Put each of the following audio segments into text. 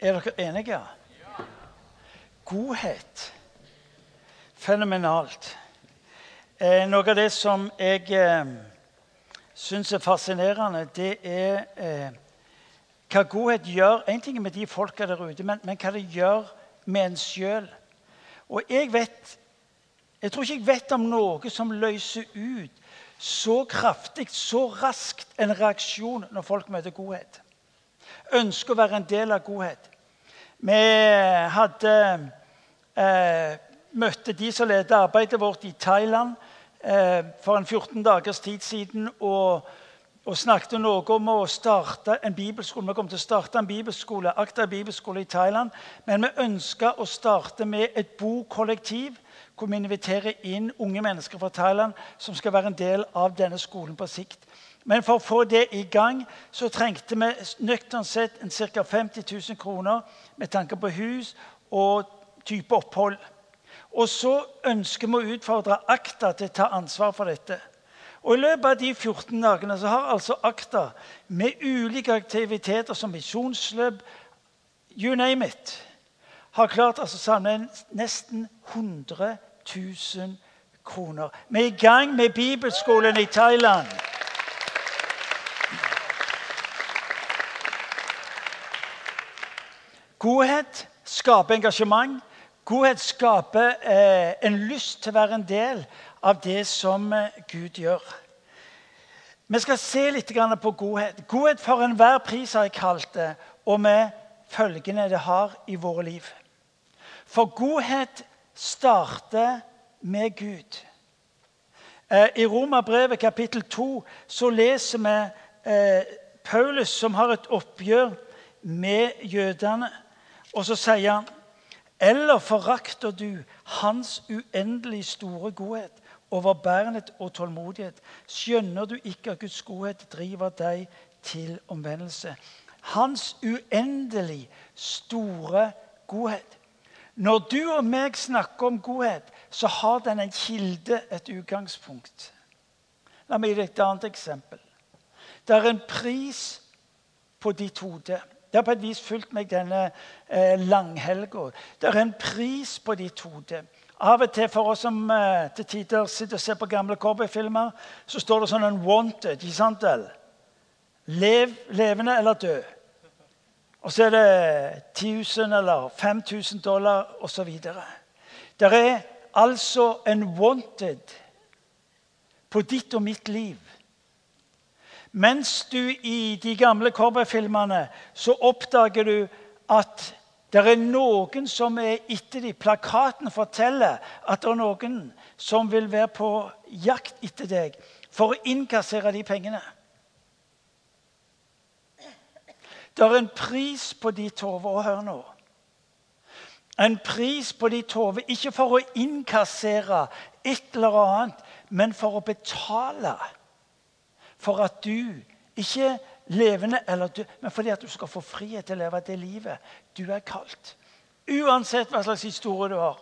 Er dere enige? Godhet. Fenomenalt. Eh, noe av det som jeg eh, syns er fascinerende, det er eh, hva godhet gjør. En ting er med de folka der ute, men, men hva det gjør med en sjøl. Og jeg vet Jeg tror ikke jeg vet om noe som løser ut så kraftig, så raskt, en reaksjon når folk møter godhet. Ønsker å være en del av godhet. Vi hadde eh, møtte de som ledet arbeidet vårt i Thailand eh, for en 14 dagers tid siden. og, og snakket noe om å starte en bibelskole. Vi kom til å starte en bibelskole, Akta bibelskole i Thailand. Men vi ønska å starte med et bokollektiv hvor vi inviterer inn unge mennesker fra Thailand som skal være en del av denne skolen på sikt. Men for å få det i gang så trengte vi nøkternt sett ca. 50 000 kroner med tanke på hus og type opphold. Og så ønsker vi å utfordre Akta til å ta ansvar for dette. Og I løpet av de 14 dagene så har altså Akta med ulike aktiviteter som misjonsløp, you name it, har klart å samle nesten 100 000 kroner. Vi er i gang med bibelskolen i Thailand. Godhet skaper engasjement. Godhet skaper eh, en lyst til å være en del av det som eh, Gud gjør. Vi skal se litt på godhet. Godhet for enhver pris har jeg kalt det, og med følgene det har i våre liv. For godhet starter med Gud. Eh, I Romerbrevet kapittel 2 så leser vi eh, Paulus som har et oppgjør med jødene. Og så sier han eller forakter du Hans uendelig store godhet, overbærenhet og tålmodighet? Skjønner du ikke at Guds godhet driver deg til omvendelse? Hans uendelig store godhet. Når du og meg snakker om godhet, så har den en kilde, et utgangspunkt. La meg gi deg et annet eksempel. Det er en pris på ditt hode. Det har på et vis fulgt meg denne eh, langhelga. Det er en pris på ditt hode. Av og til for oss som eh, til tider sitter og ser på gamle cowboyfilmer, så står det sånn en 'wanted'. ikke sant vel? Lev, levende eller død. Og så er det 10 000 eller 5000 dollar osv. Det er altså en 'wanted' på ditt og mitt liv. Mens du i de gamle cowboyfilmene så oppdager du at det er noen som er etter dem. Plakaten forteller at det er noen som vil være på jakt etter deg for å innkassere de pengene. Det er en pris på ditt hode. Og hør nå. En pris på ditt hode, ikke for å innkassere et eller annet, men for å betale for at du ikke levende eller død, men fordi at du skal få frihet til å leve det livet du er kalt. Uansett hva slags historie du har,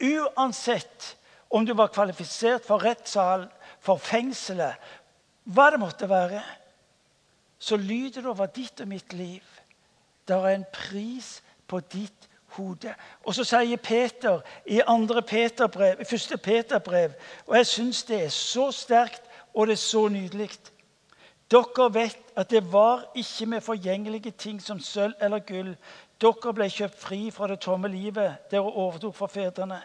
uansett om du var kvalifisert for rettssalen, for fengselet, hva det måtte være, så lyder det over ditt og mitt liv. Det er en pris på ditt hode. Og så sier Peter i andre Peterbrev, første Peterbrev, og jeg syns det er så sterkt og det er så nydelig. Dere vet at det var ikke med forgjengelige ting som sølv eller gull. Dere ble kjøpt fri fra det tomme livet dere overtok fra fedrene.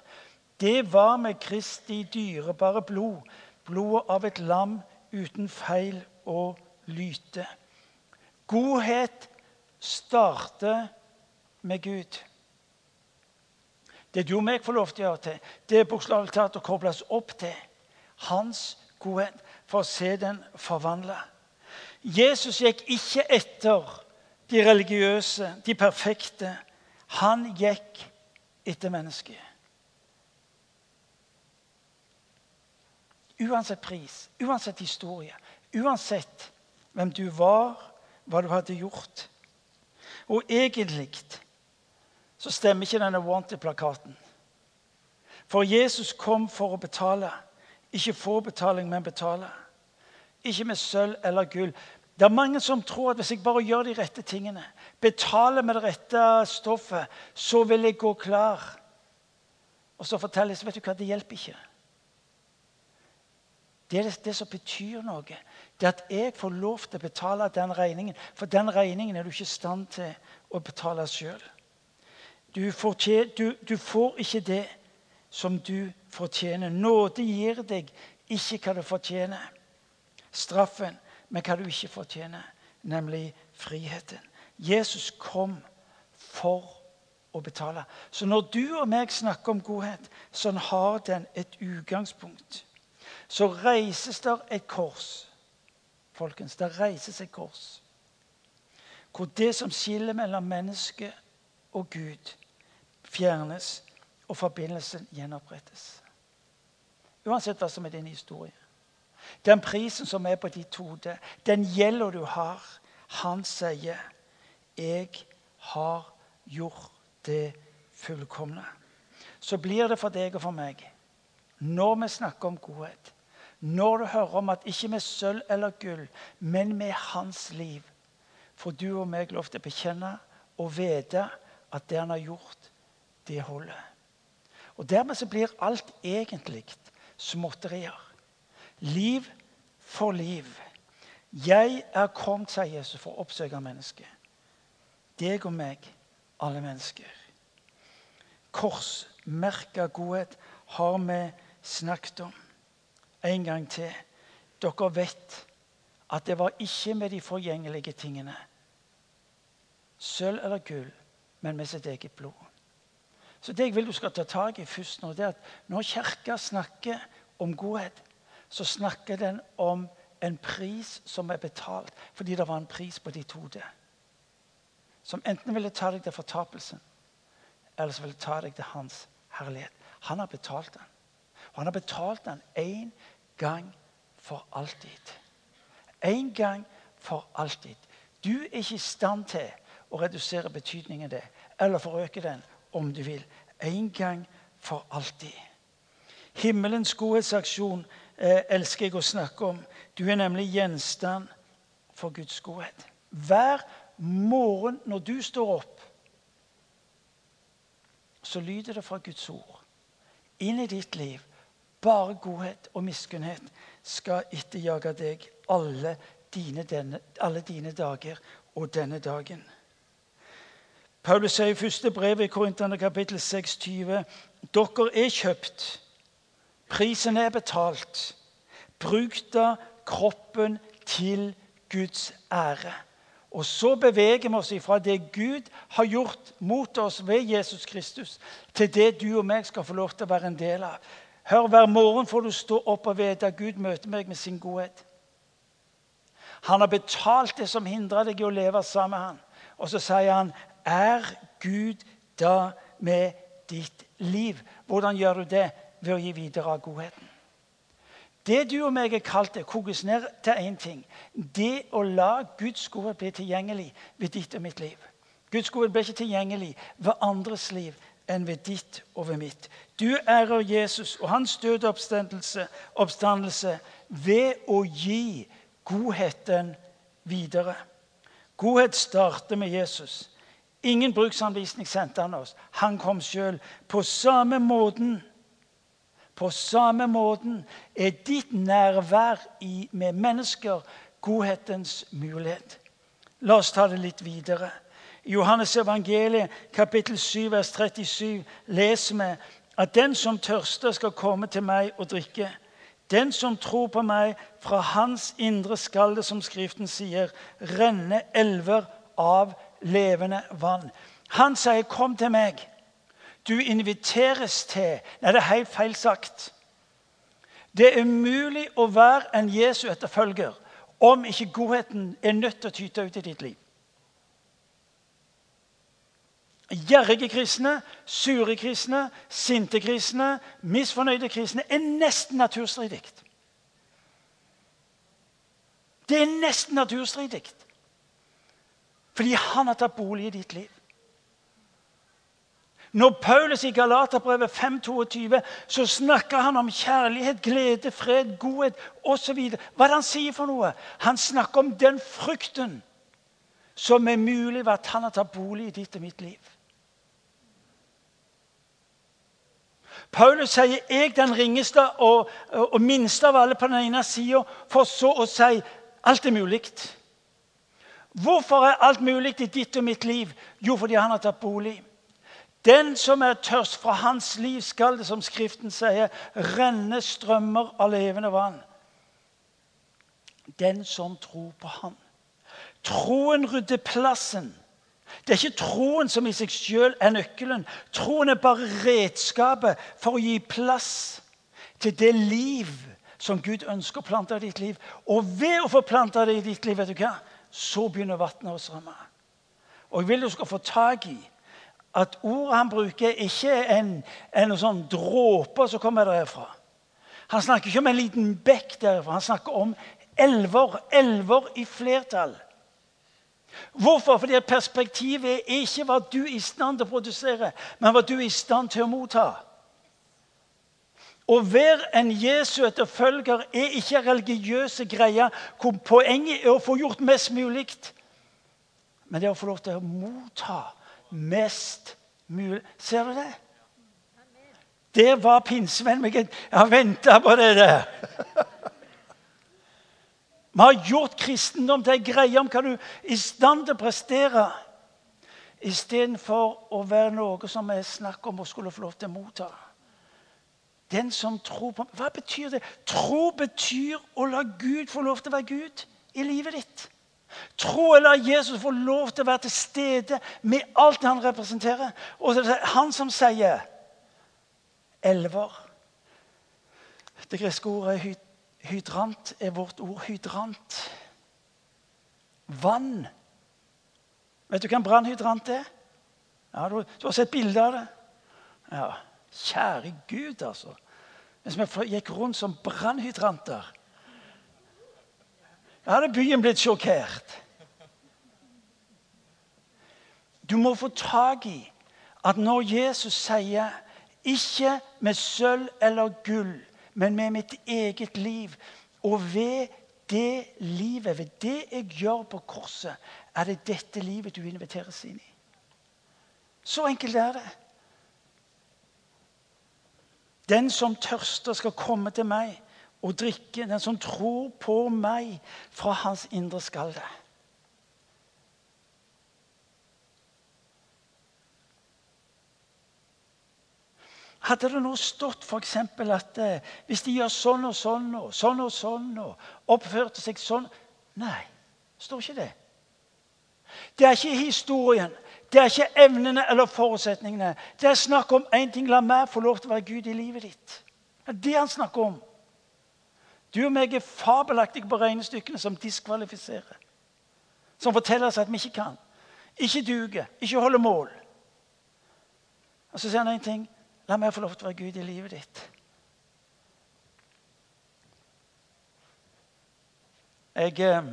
Det var med Kristi dyrebare blod, blodet av et lam uten feil og lyte. Godhet starter med Gud. Det du og meg får lov til å gjøre til, det er bokstavelig talt å kobles opp til hans godhet for å se den forvandle. Jesus gikk ikke etter de religiøse, de perfekte. Han gikk etter mennesket. Uansett pris, uansett historie, uansett hvem du var, hva du hadde gjort. Og egentlig så stemmer ikke denne Wanted-plakaten. For Jesus kom for å betale. Ikke få betaling, men betale. Ikke med sølv eller gull. Det er mange som tror at hvis jeg bare gjør de rette tingene, betaler med det rette stoffet, så vil jeg gå klar. Og så forteller jeg vet du hva, det hjelper ikke. Det er det, det som betyr noe. Det er at jeg får lov til å betale den regningen. For den regningen er du ikke i stand til å betale sjøl. Du, du, du får ikke det som du fortjener. Nåde gir deg ikke hva du fortjener. Straffen, men hva du ikke fortjener, nemlig friheten. Jesus kom for å betale. Så når du og meg snakker om godhet, så har den et utgangspunkt. Så reises der et kors. Folkens, det reises et kors. Hvor det som skiller mellom menneske og Gud, fjernes, og forbindelsen gjenopprettes. Uansett hva som er din historie. Den prisen som er på ditt hode, den gjelder du har. Han sier, 'Jeg har gjort det fullkomne'. Så blir det for deg og for meg, når vi snakker om godhet, når du hører om at ikke med sølv eller gull, men med hans liv, får du og meg lov til å bekjenne og vite at det han har gjort, det holder. Og Dermed så blir alt egentlig småtterier. Liv for liv. Jeg er kommet, sier Jesus, for å oppsøke mennesket. Deg og meg, alle mennesker. Korsmerka godhet har vi snakket om. En gang til. Dere vet at det var ikke med de forgjengelige tingene, sølv eller gull, men med sitt eget blod. Så det jeg vil du skal ta tak i først nå, det er at når Kirka snakker om godhet, så snakker den om en pris som er betalt fordi det var en pris på ditt hode. Som enten ville ta deg til fortapelsen, eller så ville ta deg til hans herlighet. Han har betalt den. Og han har betalt den én gang for alltid. En gang for alltid. Du er ikke i stand til å redusere betydningen av det, eller forøke den om du vil. En gang for alltid. Himmelens godhetsaksjon elsker jeg å snakke om. Du er nemlig gjenstand for Guds godhet. Hver morgen når du står opp, så lyder det fra Guds ord inn i ditt liv. Bare godhet og miskunnhet skal etterjage deg alle dine, denne, alle dine dager og denne dagen. Paulus sier i første brev i Korintene kapittel 6, 20, dere er kjøpt. Prisen er betalt. Bruk da kroppen til Guds ære. Og så beveger vi oss fra det Gud har gjort mot oss ved Jesus Kristus, til det du og meg skal få lov til å være en del av. Hør, Hver morgen får du stå opp og vite at Gud møter meg med sin godhet. Han har betalt det som hindrer deg i å leve sammen med han. Og så sier han, er Gud da med ditt liv? Hvordan gjør du det? Ved å gi videre av godheten. Det du og meg er kalt til, kokes ned til én ting. Det å la Guds godhet bli tilgjengelig ved ditt og mitt liv. Guds godhet blir ikke tilgjengelig ved andres liv enn ved ditt og ved mitt. Du ærer Jesus og hans døde oppstandelse, oppstandelse ved å gi godheten videre. Godhet starter med Jesus. Ingen bruksanvisning sendte han oss. Han kom sjøl. På samme måten på samme måten er ditt nærvær i, med mennesker godhetens mulighet. La oss ta det litt videre. I Johannes evangeliet kapittel 7, vers 37 leser vi at den som tørster, skal komme til meg og drikke. Den som tror på meg, fra hans indre skal det, som Skriften sier, renne elver av levende vann. Han sier, 'Kom til meg'. Du inviteres til Nei, det er helt feil sagt. Det er umulig å være en Jesu etterfølger om ikke godheten er nødt til å tyte ut i ditt liv. Gjerrige kristne, sure kristne, sinte kristne, misfornøyde kristne er nesten naturstridig. Det er nesten naturstridig. Fordi han har tatt bolig i ditt liv. Når Paulus i Galaterbrevet 5,22 så snakker han om kjærlighet, glede, fred, godhet osv. Hva er det han sier for noe? Han snakker om den frykten som er mulig ved at han har tatt bolig i ditt og mitt liv. Paulus sier 'jeg den ringeste og, og minste av alle' på den ene sida, for så å si 'alt er mulig'. Hvorfor er alt mulig i ditt og mitt liv? Jo, fordi han har tatt bolig. Den som er tørst, fra hans liv skal det, som Skriften sier, renne strømmer av levende vann. Den som tror på Han. Troen rydder plassen. Det er ikke troen som i seg selv er nøkkelen. Troen er bare redskapet for å gi plass til det liv som Gud ønsker å plante i ditt liv. Og ved å få planta det i ditt liv, vet du hva? så begynner vannet å strømme. Og jeg vil du skal få tak i at ordet han bruker, ikke er en, en sånn dråper som kommer derfra. Han snakker ikke om en liten bekk derfra. Han snakker om elver. Elver i flertall. Hvorfor? Fordi perspektivet er ikke hva du er i stand til å produsere, men hva du er i stand til å motta. Å være en Jesu etterfølger er ikke religiøse greier hvor poenget er å få gjort mest mulig. Men det er å få lov til å motta mest mulig. Ser du det? Det var pinsevenn. Jeg har venta på det der. Vi har gjort kristendom til ei greie om hva du er i stand til å prestere, istedenfor å være noe som er snakk om å skulle få lov til å motta. Den som tror på Hva betyr det? Tro betyr å la Gud få lov til å være Gud i livet ditt. Tro lar la Jesus få lov til å være til stede med alt han representerer. Og det er han som sier elver. Det greske ordet hydrant er vårt ord. Hydrant. Vann. Vet du hva en brannhydrant er? Ja, du, du, har sett bilde av det? Ja. Kjære Gud, altså. Hvis vi gikk rundt som brannhydranter hadde byen blitt sjokkert. Du må få tak i at når Jesus sier 'ikke med sølv eller gull', men med mitt eget liv, og ved det livet, ved det jeg gjør på korset, er det dette livet du inviteres inn i. Så enkelt er det. Den som tørster, skal komme til meg og drikke. Den som tror på meg, fra hans indre skal det. Hadde det nå stått f.eks. at eh, hvis de gjør sånn og sånn og sånn og sånn og oppførte seg sånn Nei, det står ikke det. Det er ikke historien. Det er ikke evnene eller forutsetningene. Det er snakk om én ting. La meg få lov til å være Gud i livet ditt. Det er det han snakker om. Du og meg er fabelaktige på regnestykkene som diskvalifiserer. Som forteller oss at vi ikke kan, ikke duger, ikke holder mål. Og så sier han én ting. La meg få lov til å være Gud i livet ditt. Jeg, eh,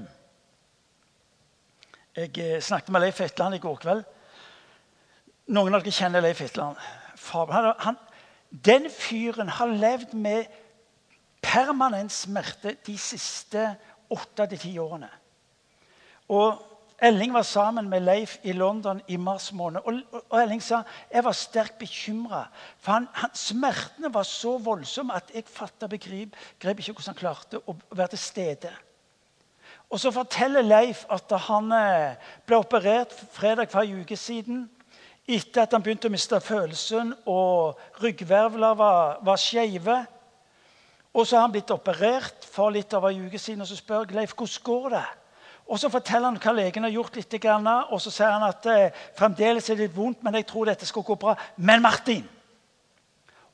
jeg eh, snakket med Leif Etland i går kveld. Noen av dere kjenner Leif Hitland. Han, den fyren har levd med permanent smerte de siste åtte til ti årene. Og Elling var sammen med Leif i London i mars måned. Og, Elling sa jeg var sterkt bekymra. For han, han, smertene var så voldsomme at jeg fatta begrep grep ikke hvordan han klarte å være til stede. Og Så forteller Leif at han eh, ble operert fredag for en uke siden etter at han begynte å miste følelsen, og ryggvervler var, var skeive. Og så har han blitt operert for litt over en uke siden, og så spør jeg Leif hvordan går det Og Så forteller han hva legen har gjort, litt, og så sier han at eh, fremdeles er det litt vondt, men jeg tror dette skal gå bra. Men Martin!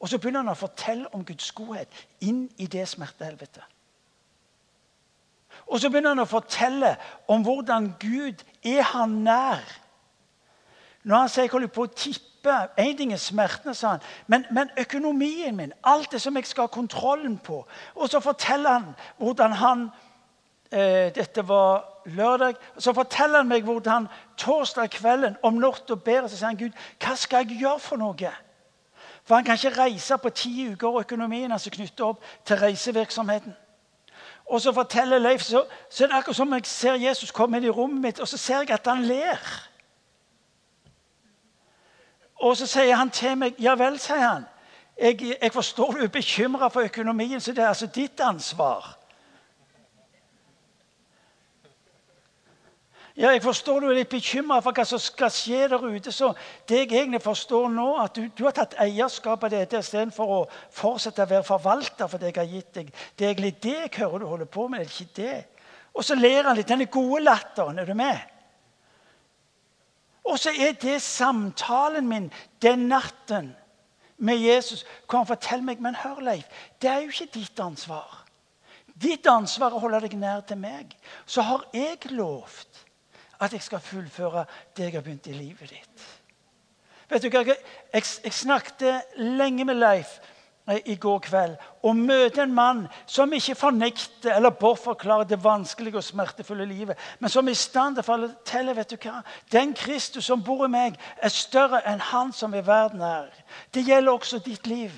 Og så begynner han å fortelle om Guds godhet inn i det smertehelvetet. Og så begynner han å fortelle om hvordan Gud er han nær når han sier jeg holder på å tippe Én ting er smertene, sa han, men, men, økonomien min, alt det som jeg skal ha kontrollen på. Og så forteller han hvordan han eh, Dette var lørdag. Så forteller han meg hvordan torsdag kvelden om natta ber så sier han, Gud, hva skal jeg gjøre for noe? For han kan ikke reise på ti uker, og økonomien hans er knyttet opp til reisevirksomheten. Og så forteller Leif, så, så er det akkurat som jeg ser Jesus komme inn i rommet mitt, og så ser jeg at han ler. Og så sier han til meg Ja vel, sier han. Jeg, jeg forstår du er bekymra for økonomien, så det er altså ditt ansvar. Ja, Jeg forstår du er litt bekymra for hva som skal skje der ute. Så det jeg egentlig forstår nå, at du, du har tatt eierskap av dette istedenfor å fortsette å være forvalter for det jeg har gitt deg. Det er egentlig det jeg hører du holder på med. det er ikke det. Og så ler han litt. Denne gode latteren. Er du med? Og så er det samtalen min den natten med Jesus hvor han forteller meg men hør Leif, det er jo ikke ditt ansvar. Ditt ansvar er å holde deg nær til meg. Så har jeg lovt at jeg skal fullføre det jeg har begynt i livet ditt. Vet du hva? Jeg, jeg snakket lenge med Leif eh, i går kveld og møte en mann som ikke fornekter eller bortforklarer det vanskelige og smertefulle livet, men som i stand til å fortelle vet du hva? Den Kristus som bor i meg, er større enn han som i verden er. Det gjelder også ditt liv.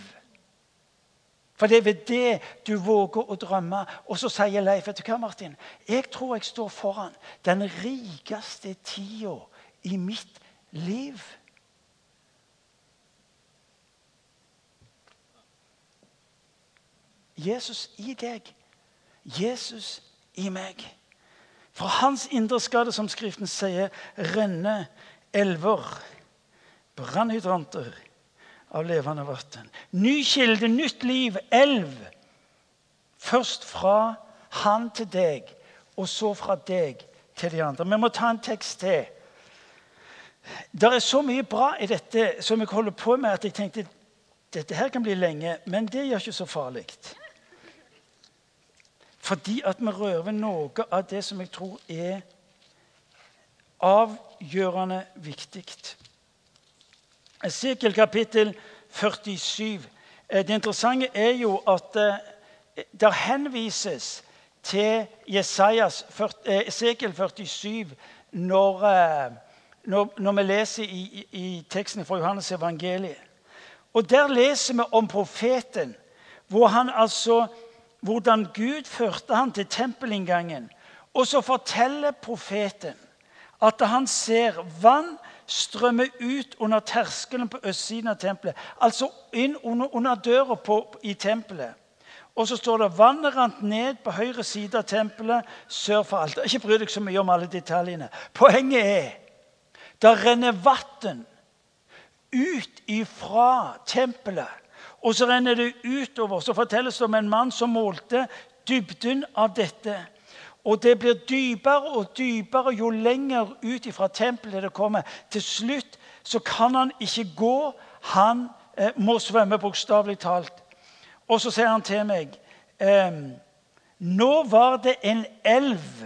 For det er ved det du våger å drømme. Og så sier Leif vet du hva, Martin? Jeg tror jeg står foran den rikeste tida i mitt liv. Jesus i deg. Jesus i meg. Fra hans indre skal det, som Skriften sier, renne elver, brannhydranter av levende vann. Ny kilde, nytt liv, elv. Først fra han til deg, og så fra deg til de andre. Vi må ta en tekst til. Det er så mye bra i dette som jeg holder på med, at jeg tenkte dette her kan bli lenge, men det gjør ikke så farlig. Fordi at vi rører noe av det som jeg tror er avgjørende viktig. Esekiel kapittel 47. Eh, det interessante er jo at eh, det henvises til Jesajas, eh, Esekiel 47 når, når, når vi leser i, i, teksten fra Johannes evangeliet. Og Der leser vi om profeten, hvor han altså, hvordan Gud førte han til tempelinngangen. Og så forteller profeten at han ser vann strømme ut under terskelen på østsiden av tempelet. Altså inn under, under døra på, i tempelet. Og så står det vannet rant ned på høyre side av tempelet sør for alteret. Ikke bry deg så mye om alle detaljene. Poenget er det renner vann ut ifra tempelet. Og så renner det utover. Så fortelles det om en mann som målte dybden av dette. Og det blir dypere og dypere jo lenger ut fra tempelet det kommer. Til slutt så kan han ikke gå. Han eh, må svømme, bokstavelig talt. Og så sier han til meg eh, Nå var det en elv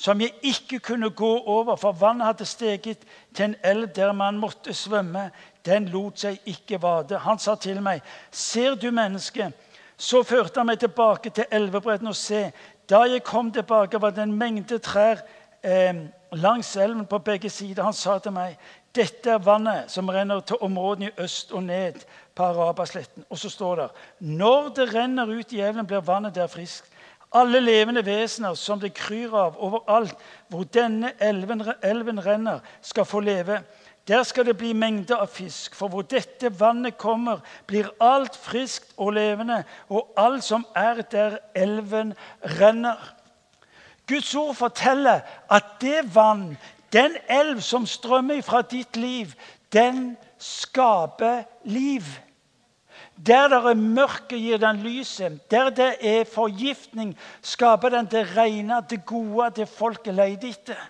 som jeg ikke kunne gå over, for vannet hadde steget til en elv der man måtte svømme. Den lot seg ikke vade. Han sa til meg, 'Ser du mennesket?' Så førte han meg tilbake til elvebredden og se, da jeg kom tilbake, var det en mengde trær eh, langs elven på begge sider. Han sa til meg, 'Dette er vannet som renner til områdene i øst og ned på Arabasletten.' Og så står det, 'Når det renner ut i elven, blir vannet der friskt.' Alle levende vesener som det kryr av overalt hvor denne elven, elven renner, skal få leve. Der skal det bli mengder av fisk, for hvor dette vannet kommer, blir alt friskt og levende, og alt som er der elven renner. Guds ord forteller at det vann, den elv som strømmer fra ditt liv, den skaper liv. Der det er mørke, gir den lyset. Der det er forgiftning, skaper den det rene, det gode, det folket leter etter.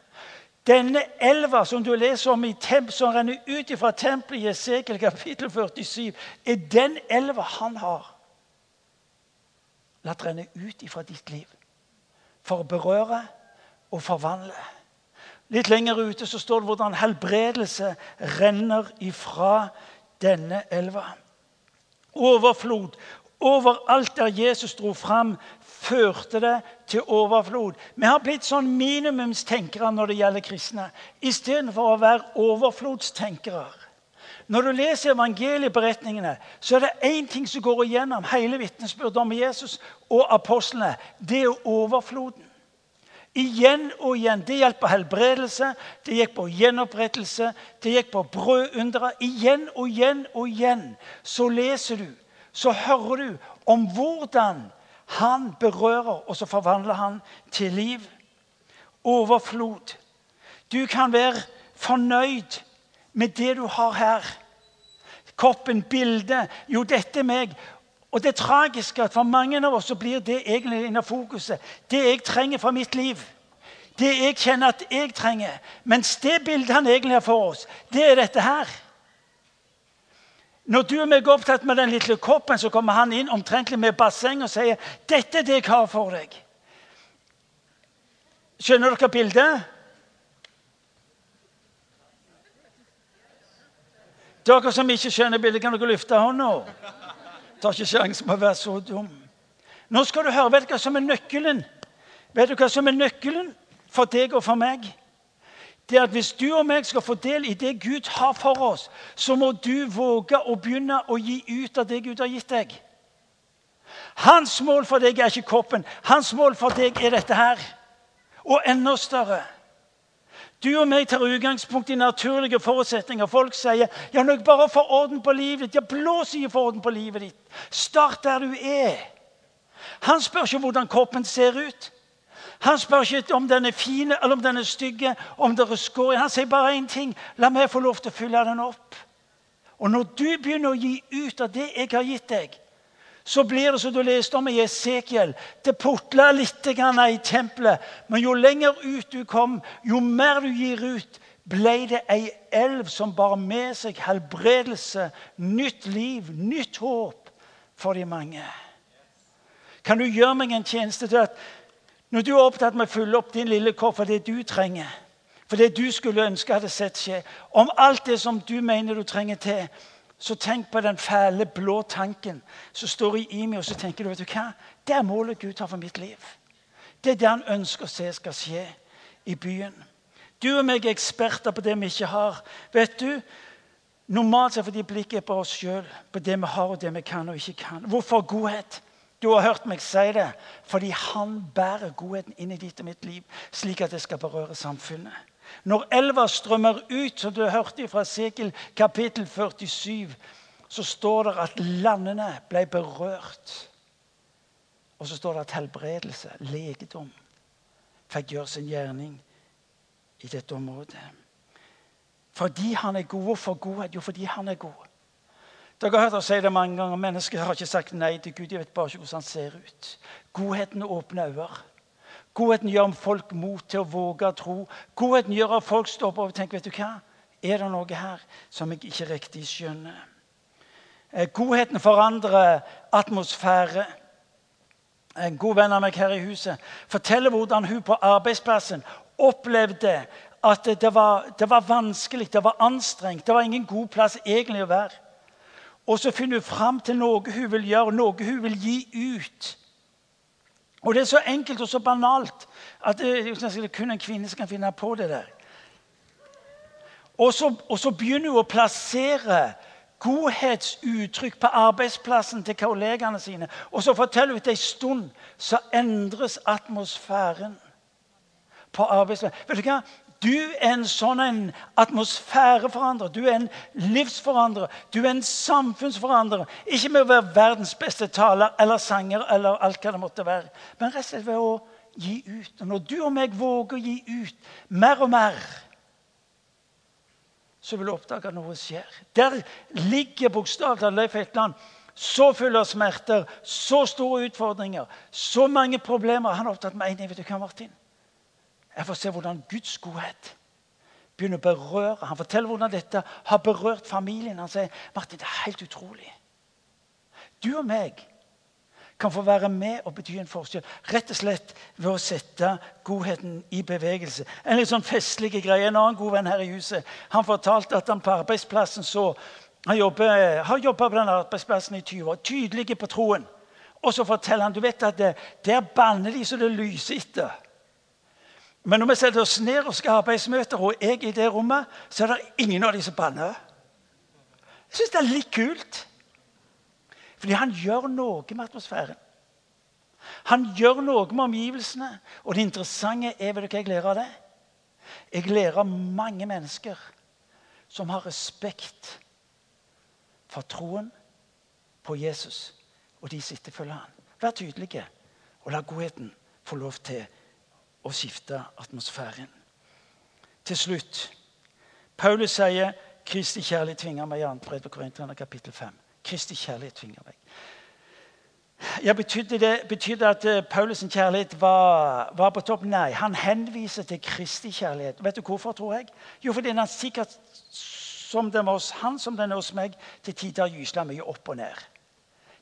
Denne elva som du leser om i temp, som renner ut fra tempelet i Esekiel kapittel 47, er den elva han har latt renne ut fra ditt liv. For å berøre og forvandle. Litt lenger ute så står det hvordan helbredelse renner ifra denne elva. Overflod overalt der Jesus dro fram førte det til overflod. Vi har blitt sånn minimumstenkere når det gjelder kristne, istedenfor å være overflodstenkere. Når du leser evangelieberetningene, så er det én ting som går igjennom hele vitnesbyrdet om Jesus og apostlene. Det er overfloden. Igjen og igjen. Det gjaldt på helbredelse, det gikk på gjenopprettelse, det gikk på brødundere. Igjen og igjen og igjen så leser du, så hører du om hvordan han berører, og så forvandler han til liv. Overflod. Du kan være fornøyd med det du har her. Koppen, bildet. Jo, dette er meg. Og det tragiske at for mange av oss så blir det egentlig under fokuset. Det jeg trenger for mitt liv. Det jeg kjenner at jeg trenger. Mens det bildet han egentlig har for oss, det er dette her. Når du og meg er opptatt med den lille koppen, så kommer han inn omtrentlig med basseng og sier 'Dette er det jeg har for deg'. Skjønner dere bildet? Dere som ikke skjønner bildet, kan dere løfte hånda? Tar ikke sjansen på å være så dum. Nå skal du høre vet du hva som er nøkkelen. Vet du hva som er nøkkelen for deg og for meg? Det er at Hvis du og meg skal få del i det Gud har for oss, så må du våge å begynne å gi ut av det Gud har gitt deg. Hans mål for deg er ikke koppen. Hans mål for deg er dette her. Og enda større. Du og meg tar utgangspunkt i naturlige forutsetninger. Folk sier ja, når jeg bare får orden på livet ditt. Ja, blås i for orden på livet ditt. Start der du er. Han spør ikke hvordan kroppen ser ut. Han spør ikke om den er fin eller om den er stygge, om det er skår. Han sier bare én ting. La meg få lov til å fylle den opp. Og når du begynner å gi ut av det jeg har gitt deg, så blir det som du leste om i Esekiel. Det putla litt i tempelet, men jo lenger ut du kom, jo mer du gir ut, ble det ei elv som bar med seg helbredelse, nytt liv, nytt håp for de mange. Kan du gjøre meg en tjeneste til at når du er opptatt med å fylle opp din lille kopp for det du trenger, for det du skulle ønske hadde sett skje, om alt det som du mener du trenger til, så tenk på den fæle, blå tanken som står i Imi, og så tenker du vet du hva? Det er målet Gud har for mitt liv. Det er det han ønsker å se skal skje i byen. Du og meg er eksperter på det vi ikke har. Vet du, Normalt er det fordi blikket er på oss sjøl, på det vi har og det vi kan og ikke kan. Hvorfor godhet? Du har hørt meg si det. Fordi han bærer godheten inn i ditt og mitt liv, slik at det skal berøre samfunnet. Når elva strømmer ut, som du hørte fra Sekel kapittel 47, så står det at landene ble berørt. Og så står det at helbredelse, legedom, fikk gjøre sin gjerning i dette området. Fordi han er god. Hvorfor godhet? Jo, fordi han er god. Dere har hørt oss si det mange ganger. Mennesker har ikke sagt nei til Gud. De vet bare ikke hvordan han ser ut. Godheten åpner øyne. Godheten gjør om folk mot til å våge å tro. Godheten gjør at folk stopper opp og tenker vet du hva? Er det noe her som jeg ikke riktig skjønner? Eh, godheten forandrer atmosfære. En god venn av meg her i huset forteller hvordan hun på arbeidsplassen opplevde at det var, det var vanskelig, det var anstrengt. Det var ingen god plass egentlig å være. Og så finner hun fram til noe hun vil gjøre, noe hun vil gi ut. Og det er så enkelt og så banalt at det, det er kun en kvinne som kan finne på det der. Og så, og så begynner hun å plassere godhetsuttrykk på arbeidsplassen til kollegene sine. Og så forteller hun at en stund så endres atmosfæren på arbeidsplassen. Vet du hva? Du er en sånn en atmosfæreforandrer, du er en livsforandrer, du er en samfunnsforandrer. Ikke med å være verdens beste taler eller sanger, eller alt hva det måtte være, men rett og slett ved å gi ut. Og når du og meg våger å gi ut mer og mer, så vil du oppdage at noe skjer. Der ligger bokstavelig talt Leif Hetland så full av smerter, så store utfordringer, så mange problemer. Han er opptatt med én ting. Vet du hva, Martin? Jeg får se hvordan Guds godhet begynner å berøre. Han forteller hvordan dette har berørt familien. Han sier Martin, det er helt utrolig. Du og meg kan få være med og bety en forskjell. Rett og slett ved å sette godheten i bevegelse. En litt sånn festlig greie. En annen god venn her i huset han fortalte at han på arbeidsplassen så Han jobber, har jobba på den arbeidsplassen i 20 år. Tydelig på troen. Og så forteller han du vet at det, der banner de så det lyser etter. Men når vi setter oss ned og skal ha arbeidsmøter, og jeg i det rommet, så er det ingen av de som banner. Jeg syns det er litt kult. Fordi han gjør noe med atmosfæren. Han gjør noe med omgivelsene. Og det interessante er vet du hva jeg lærer av det? Jeg lærer av mange mennesker som har respekt for troen på Jesus og de sitter og følger han. Vær tydelige, og la godheten få lov til å skifte atmosfæren. Til slutt Paulus sier Kristi kjærlighet tvinger meg i annet brev på Korinterne kapittel 5. Kristi kjærlighet tvinger meg. Ja, Betydde det, betydde at eh, Paulus' kjærlighet var, var, på topp? Nei, han henviser til Kristi kjærlighet. Vet du hvorfor, tror jeg? Jo, fordi han sikkert som den var hos han som den er hos meg, til tider gysla mye opp og ned.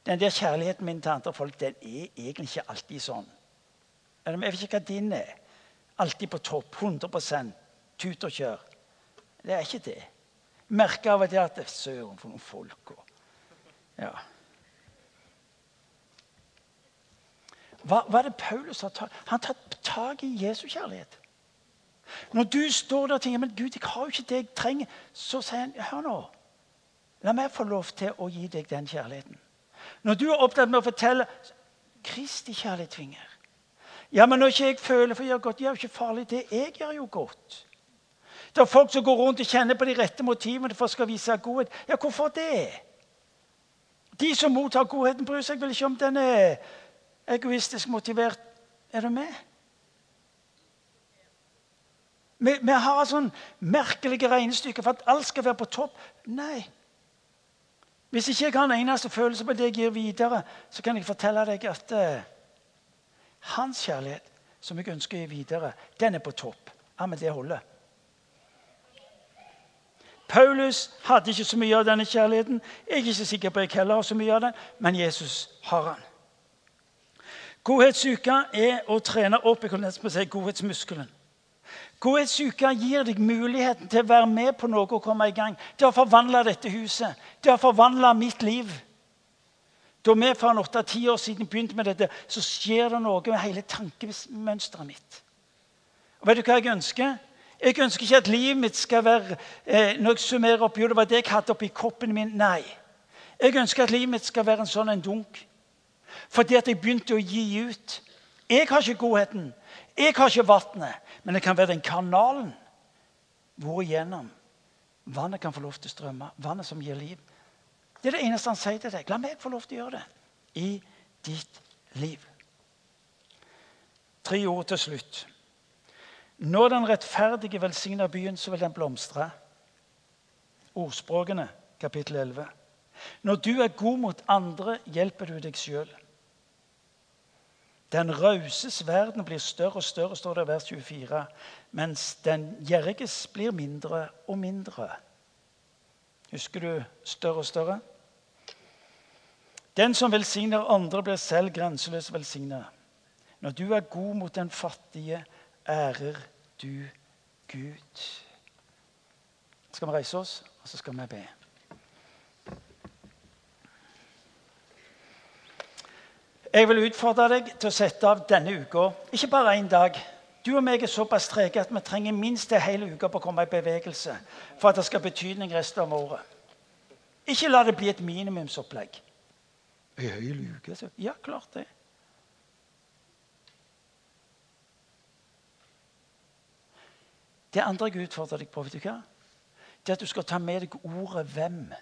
Den der kjærligheten min til andre folk den er egentlig ikke alltid sånn. Jeg vet ikke hva din er. Alltid på topp. 100% Tut og kjør. Det er ikke det. Merker av og til at Søren, for noen folk. Og, ja. Hva, hva, er det Paulus har tatt? Han har tatt tak i Jesu kjærlighet. Når du står der og tenker men Gud, jeg har jo ikke det jeg trenger, så sier han hør nå. La meg få lov til å gi deg den kjærligheten. Når du er opptatt med å fortelle Kristi kjærlighet tvinger. Ja, men når ikke jeg føler for å gjøre godt, det er jo ikke farlig. Det jeg gjør jo godt. Det er folk som går rundt og kjenner på de rette motivene for å vise godhet. Ja, hvorfor det? De som mottar godheten, bryr seg vel ikke om den er egoistisk motivert. Er du med? Vi, vi har sånn merkelige regnestykker for at alt skal være på topp. Nei. Hvis ikke jeg har en eneste følelse på det jeg gir videre, så kan jeg fortelle deg at uh, hans kjærlighet, som jeg ønsker å gi videre, den er på topp. Ja, men det holder. Paulus hadde ikke så mye av denne kjærligheten. Jeg er ikke sikker på jeg heller har så mye av den, men Jesus har den. Godhetsuka er å trene opp jeg kunne nesten si, godhetsmuskelen. Godhetsuka gir deg muligheten til å være med på noe og komme i gang. Det har forvandla dette huset. Det har forvandla mitt liv. Da vi for åtte-ti år siden begynte med dette, så skjer det noe med hele tankemønsteret mitt. Og vet du hva jeg ønsker? Jeg ønsker ikke at livet mitt skal være eh, når jeg summerer opp, jo, det var det jeg hadde oppi kroppen min. Nei. Jeg ønsker at livet mitt skal være en sånn en dunk. Fordi at jeg begynte å gi ut. Jeg har ikke godheten. Jeg har ikke vannet. Men det kan være den kanalen hvor igjennom vannet kan få lov til å strømme. Vannet som gir liv. Det er det eneste han sier til deg. La meg få lov til å gjøre det i ditt liv. Tre ord til slutt. Når den rettferdige velsigner byen, så vil den blomstre. Ordspråkene, kapittel 11. Når du er god mot andre, hjelper du deg sjøl. Den rauses verden blir større og større, står det i vers 24, mens den gjerriges blir mindre og mindre. Husker du større og større? Den som velsigner andre, blir selv grenseløst velsignet. Når du er god mot den fattige, ærer du Gud. Skal vi reise oss, og så skal vi be. Jeg vil utfordre deg til å sette av denne uka, ikke bare én dag. Du og meg er såpass trege at vi trenger minst en hel uke på å komme i bevegelse for at det skal ha betydning resten av året. Ikke la det bli et minimumsopplegg. En hel uke? Så. Ja, klart det. Det andre jeg utfordrer deg på, vet du hva? det er at du skal ta med deg ordet 'hvem'.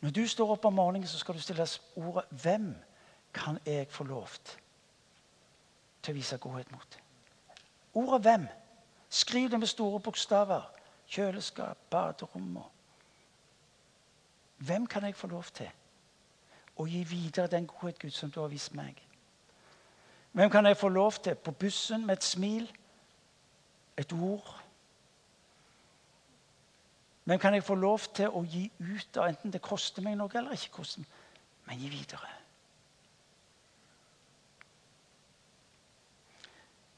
Når du står opp om morgenen, så skal du stille ordet 'Hvem kan jeg få lov til å vise godhet mot?' Ordet 'hvem'. Skriv det med store bokstaver. Kjøleskap, baderom Hvem kan jeg få lov til å gi videre den godhet, Gud, som du har vist meg? Hvem kan jeg få lov til på bussen med et smil, et ord? Hvem kan jeg få lov til å gi ut av enten det koster meg noe eller ikke koster meg, men gi videre?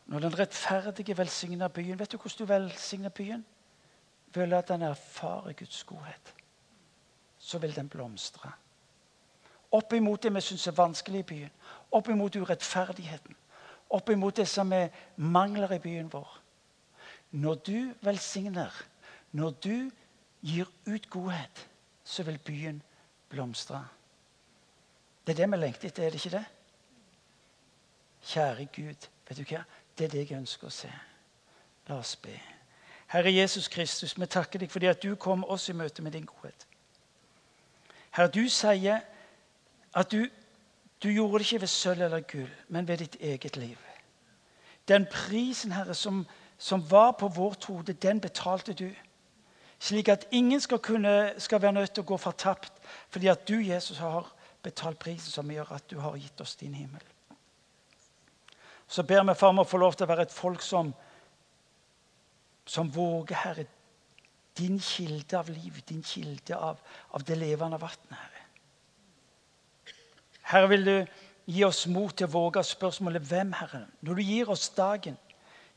Når den rettferdige velsigner byen Vet du hvordan du velsigner byen? Ved å la den erfare Guds godhet. Så vil den blomstre. Opp imot det vi syns er vanskelig i byen. Opp imot urettferdigheten. Opp imot det som er mangler i byen vår. Når du velsigner, når du gir ut godhet, så vil byen blomstre. Det er det vi lengter etter, er det ikke det? Kjære Gud, vet du hva? Det er det jeg ønsker å se. La oss be. Herre Jesus Kristus, vi takker deg fordi at du kom oss i møte med din godhet. Herre, du sier at du, du gjorde det ikke ved sølv eller gull, men ved ditt eget liv. Den prisen, Herre, som, som var på vårt hode, den betalte du. Slik at ingen skal, kunne, skal være nødt til å gå fortapt fordi at du, Jesus, har betalt prisen som gjør at du har gitt oss din himmel. Så ber vi far om å få lov til å være et folk som, som våger, Herre, din kilde av liv, din kilde av, av det levende vannet, Herre. Herre, vil du gi oss mot til å våge spørsmålet hvem, Herre? Når du gir oss dagen,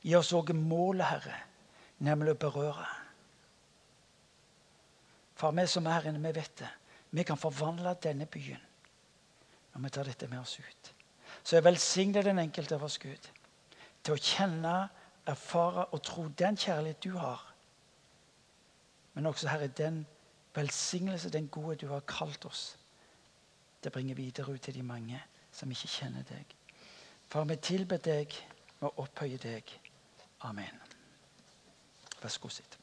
gi oss òg målet, Herre, nemlig å berøre. Far, vi som er her inne, vi vet det. Vi kan forvandle denne byen når vi tar dette med oss ut. Så velsigner den enkelte av oss, Gud, til å kjenne, erfare og tro den kjærlighet du har. Men også, Herre, den velsignelse, den gode du har kalt oss det bringer videre ut til de mange som ikke kjenner deg. Far, vi tilber deg og opphøyer deg. Amen. Vær så god, sitt.